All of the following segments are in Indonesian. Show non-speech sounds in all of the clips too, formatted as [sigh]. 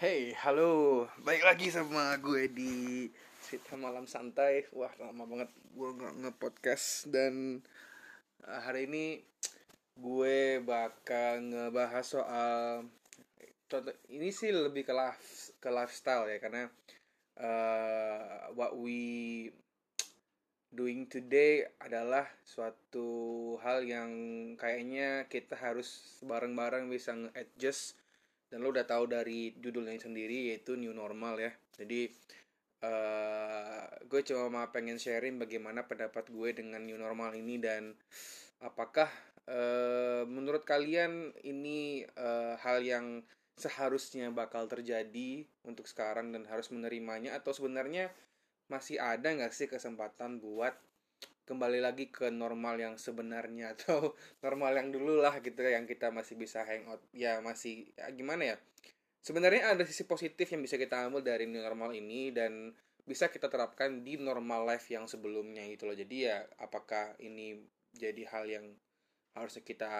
Hey, halo, balik lagi sama gue di cerita malam santai. Wah, lama banget gue nggak nge-podcast. Dan uh, hari ini gue bakal ngebahas soal contoh ini sih lebih ke life, ke lifestyle ya. Karena uh, what we doing today adalah suatu hal yang kayaknya kita harus bareng-bareng bisa nge-adjust dan lo udah tahu dari judulnya sendiri yaitu new normal ya. Jadi uh, gue cuma pengen sharing bagaimana pendapat gue dengan new normal ini dan apakah uh, menurut kalian ini uh, hal yang seharusnya bakal terjadi untuk sekarang dan harus menerimanya? Atau sebenarnya masih ada nggak sih kesempatan buat kembali lagi ke normal yang sebenarnya [laughs] atau normal yang dulu lah gitu yang kita masih bisa hangout ya masih ya gimana ya? Sebenarnya ada sisi positif yang bisa kita ambil dari normal ini dan bisa kita terapkan di normal life yang sebelumnya gitu loh. Jadi ya apakah ini jadi hal yang harusnya kita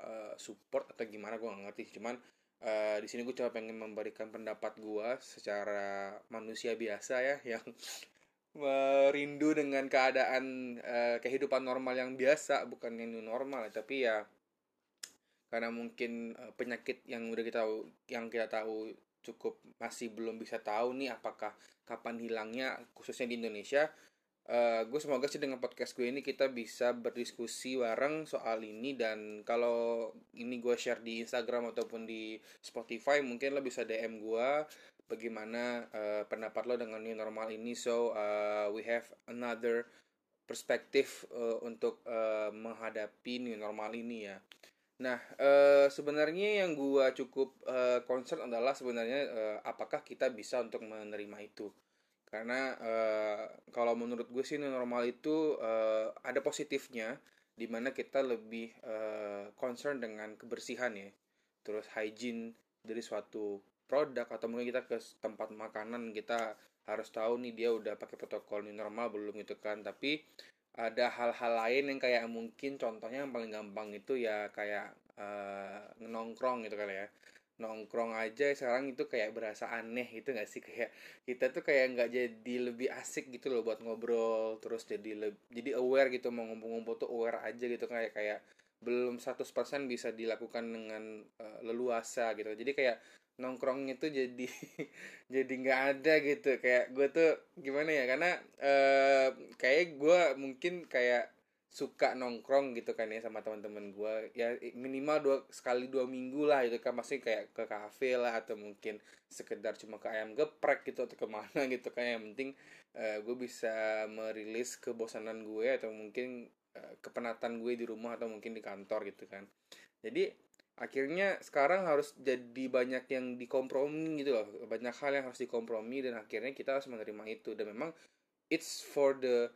uh, support atau gimana? Gue gak ngerti. Cuman uh, di sini gue coba pengen memberikan pendapat gue secara manusia biasa ya [laughs] yang merindu dengan keadaan uh, kehidupan normal yang biasa bukan yang new normal. Tapi ya karena mungkin uh, penyakit yang udah kita tahu yang kita tahu cukup masih belum bisa tahu nih apakah kapan hilangnya khususnya di Indonesia uh, gue semoga sih dengan podcast gue ini kita bisa berdiskusi bareng soal ini. Dan kalau ini gue share di Instagram ataupun di Spotify mungkin lo bisa DM gue bagaimana uh, pendapat lo dengan new normal ini. So uh, we have another perspektif uh, untuk uh, menghadapi new normal ini ya. Nah uh, sebenarnya yang gua cukup uh, concern adalah sebenarnya uh, apakah kita bisa untuk menerima itu? Karena uh, kalau menurut gue sih new normal itu uh, ada positifnya di mana kita lebih uh, concern dengan kebersihan ya. Terus hygiene dari suatu produk atau mungkin kita ke tempat makanan kita harus tahu nih dia udah pakai protokol new normal belum gitu kan. Tapi ada hal-hal lain yang kayak mungkin contohnya yang paling gampang itu ya kayak uh, nongkrong gitu kali ya. Nongkrong aja sekarang itu kayak berasa aneh gitu gak sih? [laughs] Kayak kita tuh kayak nggak jadi lebih asik gitu loh buat ngobrol terus jadi lebih jadi aware gitu mau ngumpul-ngumpul tuh aware aja gitu kayak kayak belum 100% bisa dilakukan dengan uh, leluasa gitu. Jadi kayak nongkrong itu jadi [laughs] jadi nggak ada gitu. Kayak gue tuh gimana ya karena uh, kayak gue mungkin kayak suka nongkrong gitu kan ya sama teman-teman gue ya minimal dua sekali dua minggu lah itu kan. Pasti kayak ke kafe lah atau mungkin sekedar cuma ke ayam geprek gitu atau ke mana [laughs] gitu kan. Yang penting uh, gue bisa merilis kebosanan gue atau mungkin uh, kepenatan gue di rumah atau mungkin di kantor gitu kan. Jadi akhirnya sekarang harus jadi banyak yang dikompromi gitu loh. Banyak hal yang harus dikompromi dan akhirnya kita harus menerima itu. Dan memang it's for the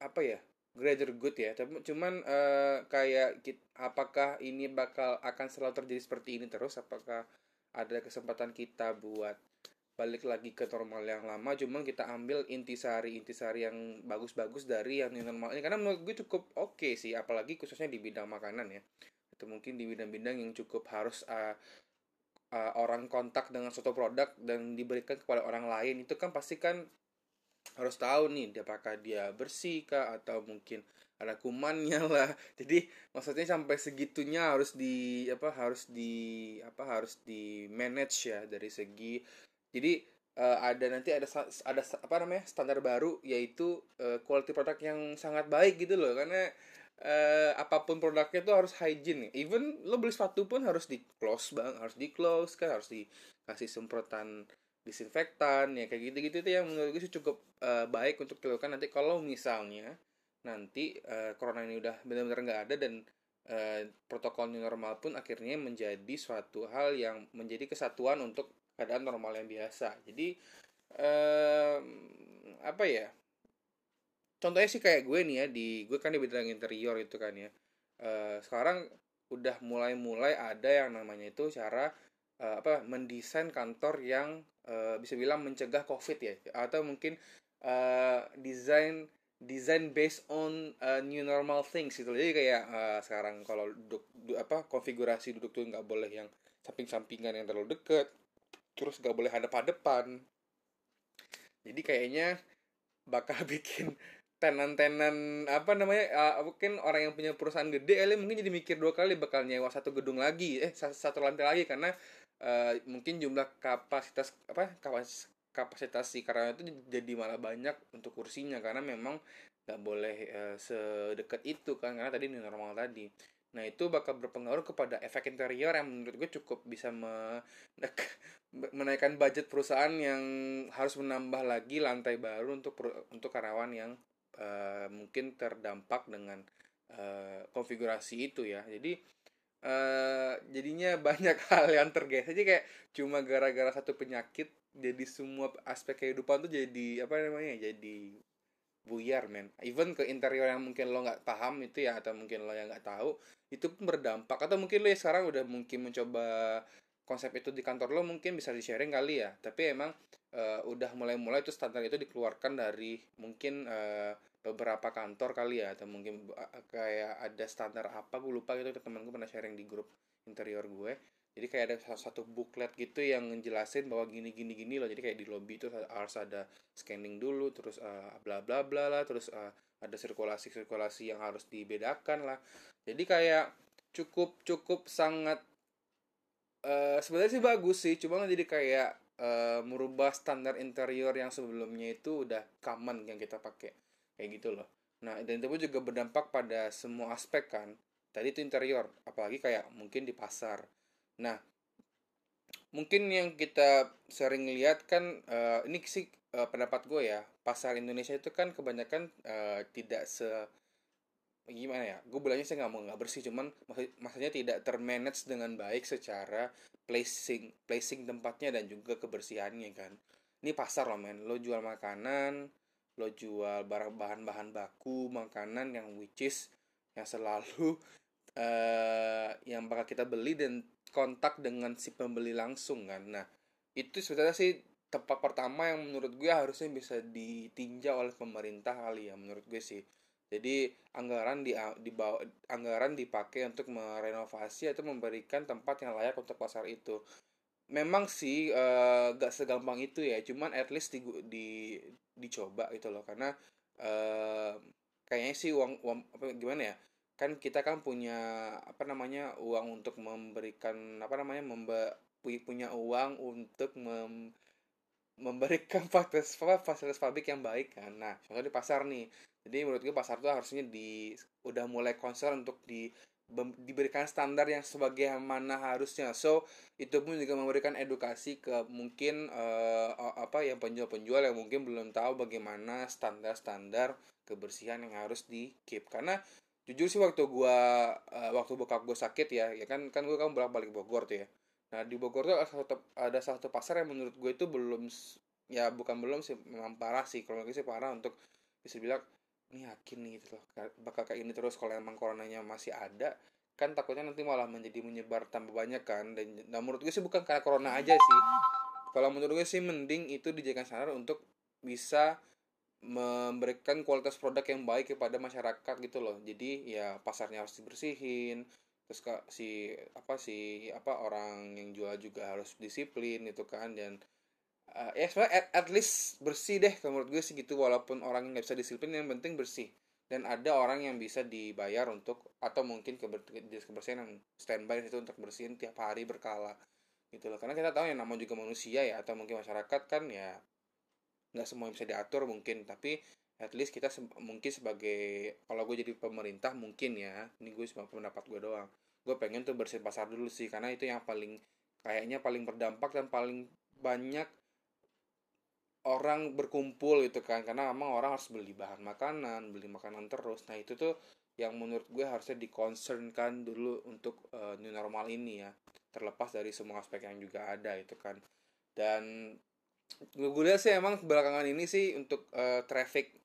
apa ya greater good ya. Cuman uh, kayak apakah ini bakal akan selalu terjadi seperti ini terus? Apakah ada kesempatan kita buat balik lagi ke normal yang lama cuman kita ambil intisari intisari yang bagus-bagus dari yang normal ini. Karena menurut gue cukup oke okay sih apalagi khususnya di bidang makanan ya. Atau mungkin di bidang-bidang yang cukup harus uh, uh, orang kontak dengan suatu produk dan diberikan kepada orang lain. Itu kan pasti kan harus tahu nih apakah dia bersih kah atau mungkin ada kumannya [laughs] lah. Jadi maksudnya sampai segitunya harus di apa harus di apa harus di manage ya dari segi jadi uh, ada nanti ada ada apa namanya standar baru yaitu uh, quality produk yang sangat baik gitu loh. Karena uh, apa pun produknya itu harus hygiene even lo beli sepatu pun harus di close bang harus di close kan harus dikasih semprotan disinfektan ya kayak gitu-gitu itu yang menurut gue sih cukup uh, baik untuk dilakukan nanti kalau misalnya nanti uh, corona ini udah benar-benar nggak ada dan uh, protokol normal pun akhirnya menjadi suatu hal yang menjadi kesatuan untuk keadaan normal yang biasa. Jadi uh, apa ya? Contohnya sih kayak gue nih ya di gue kan di bidang interior itu kan ya. Uh, sekarang udah mulai-mulai ada yang namanya itu cara uh, apa mendesain kantor yang uh, bisa bilang mencegah covid ya. Atau mungkin uh, desain desain based on uh, new normal things gitu jadi kayak uh, sekarang kalau duduk du, apa konfigurasi duduk tuh nggak boleh yang samping-sampingan yang terlalu deket terus gak boleh hadap-hadapan. Jadi kayaknya bakal [laughs] bikin tenan-tenan apa namanya uh, mungkin orang yang punya perusahaan gede kali mungkin jadi mikir dua kali bakal nyewa satu gedung lagi eh satu lantai lagi karena uh, mungkin jumlah kapasitas apa kapasitas kapasitas si karyawan itu jadi malah banyak untuk kursinya karena memang nggak boleh uh, sedekat itu kan karena tadi normal tadi. Nah itu bakal berpengaruh kepada efek interior yang menurut gue cukup bisa [laughs] menaikkan budget perusahaan yang harus menambah lagi lantai baru untuk untuk karyawan yang uh, mungkin terdampak dengan uh, konfigurasi itu ya. Jadi uh, jadinya [laughs] banyak hal yang tergeser. Jadi kayak cuma gara-gara satu penyakit jadi semua aspek kehidupan tuh jadi apa namanya jadi buyar men. Even ke interior yang mungkin lo nggak paham itu ya atau mungkin lo yang nggak tahu itu pun berdampak. Atau mungkin lo ya sekarang udah mungkin mencoba konsep itu di kantor lo mungkin bisa di sharing kali ya. Tapi emang uh, udah mulai-mulai itu standar itu dikeluarkan dari mungkin uh, beberapa kantor kali ya. Atau mungkin uh, kayak ada standar apa gue lupa gitu temen gue pernah sharing di grup interior gue. Jadi kayak ada satu booklet gitu yang ngejelasin bahwa gini gini gini loh. Jadi kayak di lobby itu harus ada scanning dulu terus uh, bla bla bla lah terus uh, ada sirkulasi sirkulasi yang harus dibedakan lah. Jadi kayak cukup cukup sangat uh, sebenarnya sih bagus sih cuma jadi kayak uh, merubah standar interior yang sebelumnya itu udah common yang kita pakai. Kayak gitu loh. Nah dan itu juga berdampak pada semua aspek kan. Tadi itu interior apalagi kayak mungkin di pasar. Nah, mungkin yang kita sering lihat kan uh, ini sih uh, pendapat gue ya. Pasar Indonesia itu kan kebanyakan uh, tidak se gimana ya gue bilangnya saya nggak mau nggak bersih cuman maksud, maksudnya tidak termanage dengan baik secara placing placing tempatnya dan juga kebersihannya kan. Ini pasar loh men. Lo jual makanan lo jual barang bahan-bahan baku makanan yang which is yang selalu uh, [laughs] yang bakal kita beli dan kontak dengan si pembeli langsung kan. Nah itu sebenarnya sih tempat pertama yang menurut gue harusnya bisa ditinjau oleh pemerintah kali ya menurut gue sih jadi anggaran di dibawa anggaran dipakai untuk merenovasi atau memberikan tempat yang layak untuk pasar itu. Memang sih uh, gak segampang itu ya cuman at least di, di dicoba gitu loh. Karena uh, kayaknya sih uang, uang apa gimana ya kan kita kan punya apa namanya uang untuk memberikan apa namanya memba, punya uang untuk mem, memberikan [laughs] fasilitas fasilitas pabrik yang baik kan. Nah contoh di pasar nih. Jadi menurut gue pasar tuh harusnya di udah mulai konser untuk di diberikan standar yang sebagaimana harusnya. So itu pun juga memberikan edukasi ke mungkin uh, apa yang penjual-penjual yang mungkin belum tahu bagaimana standar-standar kebersihan yang harus di keep. Karena jujur sih waktu gua uh, waktu bokap gue sakit ya ya kan kan gue kan bolak balik Bogor tuh ya nah di Bogor tuh ada satu ada satu pasar yang menurut gue itu belum ya bukan belum sih memang parah sih. Kalau sih parah untuk bisa bilang ini yakin nih gitu loh bakal kayak ini terus kalau emang coronanya masih ada kan takutnya nanti malah menjadi menyebar tambah banyak kan. Dan nah menurut gue sih bukan karena corona aja sih. Kalau menurut gue sih mending itu dijadikan standar untuk bisa memberikan kualitas produk yang baik kepada masyarakat gitu loh. Jadi ya pasarnya harus dibersihin terus kak si apa si apa orang yang jual juga harus disiplin itu kan dan uh, ya sebenarnya at, at least bersih deh menurut gue sih gitu walaupun orang nggak bisa disiplin yang penting bersih. Dan ada orang yang bisa dibayar untuk atau mungkin keber, kebersihan yang standby itu untuk bersihin tiap hari berkala gitu loh. Karena kita tahu yang namanya juga manusia ya atau mungkin masyarakat kan ya nggak semua bisa diatur mungkin. Tapi at least kita se mungkin sebagai kalau gue jadi pemerintah mungkin ya ini gue cuma pendapat gue doang. Gue pengen tuh bersihin pasar dulu sih karena itu yang paling kayaknya paling berdampak dan paling banyak orang berkumpul itu kan. Karena memang orang harus beli bahan makanan beli makanan terus. Nah itu tuh yang menurut gue harusnya dikonsernkan dulu untuk uh, new normal ini ya. Terlepas dari semua aspek yang juga ada itu kan. Dan gue lihat sih emang belakangan ini sih untuk uh, traffic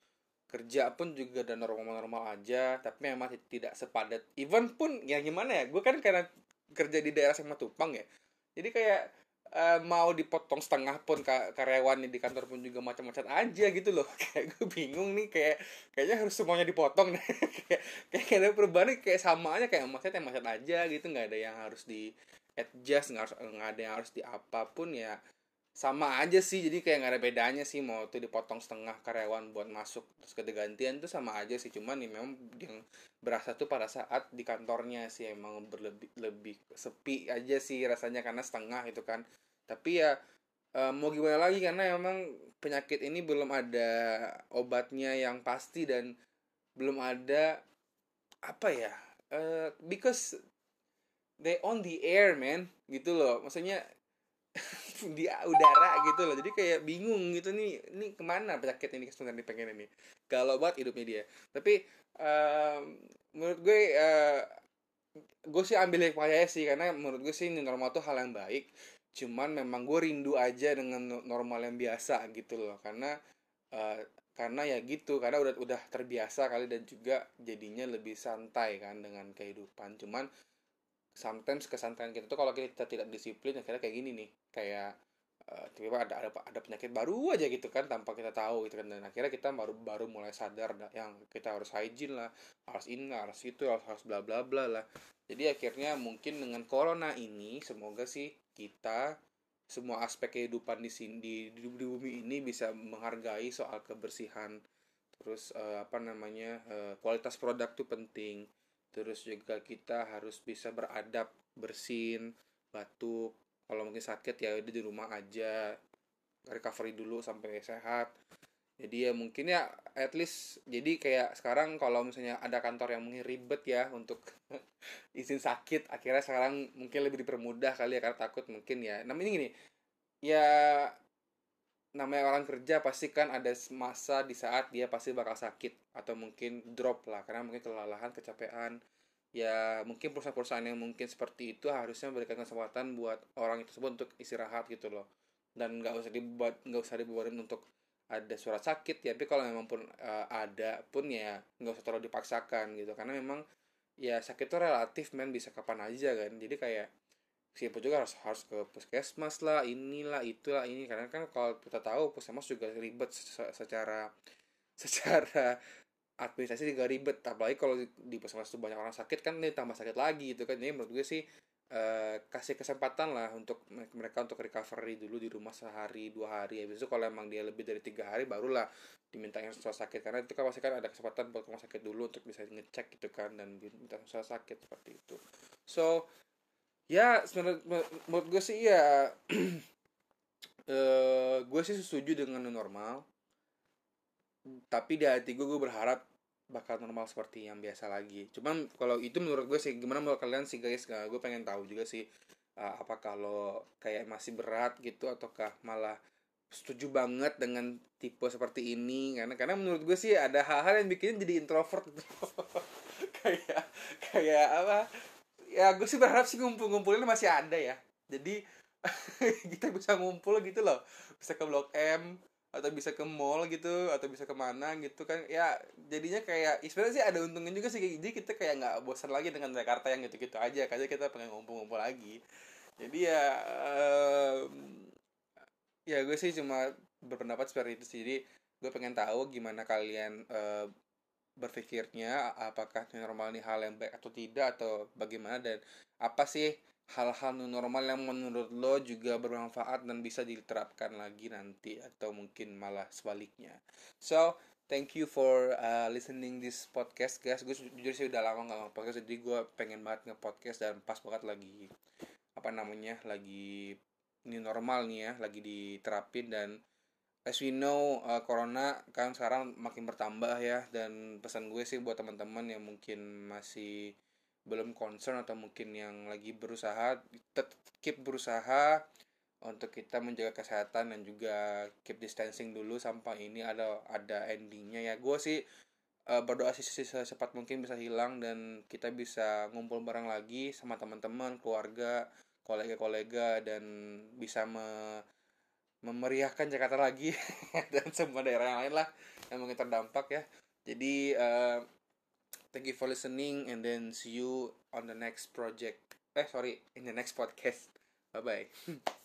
kerja pun juga udah normal-normal aja tapi memang tidak sepadat. Even pun ya gimana ya gue kan karena kerja di daerah sama Tupang ya. Jadi kayak uh, mau dipotong setengah pun karyawan di kantor pun juga macam-macam aja gitu loh. [laughs] Kayak gue bingung nih kayak kayaknya harus semuanya dipotong nih. [laughs] Kayak kayak ada perubahan kayak sama aja kayak macet macet aja gitu. Nggak ada yang harus di adjust nggak ada yang harus di apa pun ya sama aja sih jadi kayak nggak ada bedanya sih mau tuh dipotong setengah karyawan buat masuk terus gantian tuh sama aja sih cuman nih memang yang berasa tuh pada saat di kantornya sih emang berlebih lebih sepi aja sih rasanya karena setengah itu kan. Tapi ya uh, mau gimana lagi karena emang penyakit ini belum ada obatnya yang pasti dan belum ada apa ya uh, because they on the air man gitu loh. Maksudnya [laughs] [laughs] di udara gitu loh. Jadi kayak bingung gitu nih ini ke mana penyakit ini sebenarnya pengen ini. Kalau buat hidupnya dia. Tapi um, menurut gue uh, gue sih ambil hikmahnya sih. Karena menurut gue sih normal tuh hal yang baik. Cuman memang gue rindu aja dengan normal yang biasa gitu loh. Karena uh, karena ya gitu. Karena udah udah terbiasa kali dan juga jadinya lebih santai kan dengan kehidupan. Cuman sometimes kesantunan kita tuh kalau kita tidak disiplin akhirnya kayak gini nih. Kayak uh, tiba-tiba ada, ada ada penyakit baru aja gitu kan tanpa kita tahu gitu kan. Dan akhirnya kita baru baru mulai sadar yang kita harus hygiene lah harus ini harus itu harus harus bla bla bla lah. Jadi akhirnya mungkin dengan corona ini semoga sih kita semua aspek kehidupan di sini di, di, di bumi ini bisa menghargai soal kebersihan. Terus uh, apa namanya uh, kualitas produk tuh penting terus juga kita harus bisa beradab bersin batuk. Kalau mungkin sakit ya udah di rumah aja. Recovery dulu sampai sehat. Jadi ya mungkin ya at least jadi kayak sekarang kalau misalnya ada kantor yang mungkin ribet ya untuk [laughs] izin sakit akhirnya sekarang mungkin lebih dipermudah kali ya karena takut mungkin ya. Namanya gini ya namanya orang kerja pasti kan ada masa di saat dia pasti bakal sakit atau mungkin drop lah karena mungkin kelelahan kecapean. Ya mungkin perusahaan-perusahaan yang mungkin seperti itu harusnya memberikan kesempatan buat orang tersebut untuk istirahat gitu loh. Dan nggak usah dibuat nggak usah dibuatin untuk ada surat sakit ya tapi kalau memang pun uh, ada pun ya nggak usah terlalu dipaksakan gitu. Karena memang ya sakit itu relatif men bisa kapan aja kan. Jadi kayak siapa juga harus harus ke puskesmas lah inilah itulah ini. Karena kan kalau kita tahu puskesmas juga ribet secara [laughs] secara administrasi juga ribet. Apalagi kalau di puskesmas itu banyak orang sakit kan ini tambah sakit lagi gitu kan. Jadi menurut gue sih uh, kasih kesempatan lah untuk mereka untuk recovery dulu di rumah sehari dua hari. Habis itu kalau emang dia lebih dari tiga hari barulah diminta yang soal sakit. Karena itu kan pasti kan ada kesempatan buat rumah sakit dulu untuk bisa ngecek gitu kan dan minta soal sakit seperti itu. So ya sebenarnya menurut gue sih ya [clears throat] uh, gue sih setuju dengan normal. Tapi di hati gue gue berharap bakal normal seperti yang biasa lagi. Cuman kalau itu menurut gue sih gimana menurut kalian sih guys? Gak gue pengen tahu juga sih uh, apa kalau kayak masih berat gitu ataukah malah setuju banget dengan tipe seperti ini? Karena karena menurut gue sih ada hal-hal yang bikin jadi introvert. [laughs] Kayak kayak apa ya gue sih berharap sih ngumpul-ngumpulin masih ada ya. Jadi [laughs] kita bisa ngumpul gitu loh. Bisa ke blok M atau bisa ke mall gitu atau bisa ke mana gitu kan. Ya jadinya kayak sebenarnya sih ada untungnya juga sih jadi kita kayak nggak bosan lagi dengan Jakarta yang gitu-gitu aja. Karena kita pengen ngumpul-ngumpul lagi. Jadi ya um, ya gue sih cuma berpendapat seperti itu sih. Jadi gue pengen tahu gimana kalian uh, berpikirnya apakah new normal ini hal yang baik atau tidak atau bagaimana dan apa sih hal-hal new normal yang menurut lo juga bermanfaat dan bisa diterapkan lagi nanti atau mungkin malah sebaliknya. So thank you for uh, listening this podcast guys. Gue jujur sih udah lama nggak podcast jadi gue pengen banget nge-podcast dan pas banget lagi apa namanya lagi new normal nih ya lagi diterapin dan as we know uh, corona kan sekarang makin bertambah ya dan pesan gue sih buat teman-teman yang mungkin masih belum concern atau mungkin yang lagi berusaha tetap keep berusaha untuk kita menjaga kesehatan dan juga keep distancing dulu sampai ini ada ada endingnya ya. Gue sih uh, berdoa sih secepat mungkin bisa hilang dan kita bisa ngumpul bareng lagi sama teman-teman keluarga kolega-kolega dan bisa me memeriahkan Jakarta lagi [laughs] dan semua daerah yang lain lah yang mungkin terdampak ya. Jadi uh, thank you for listening and then see you on the next project. Eh sorry in the next podcast. Bye bye [laughs]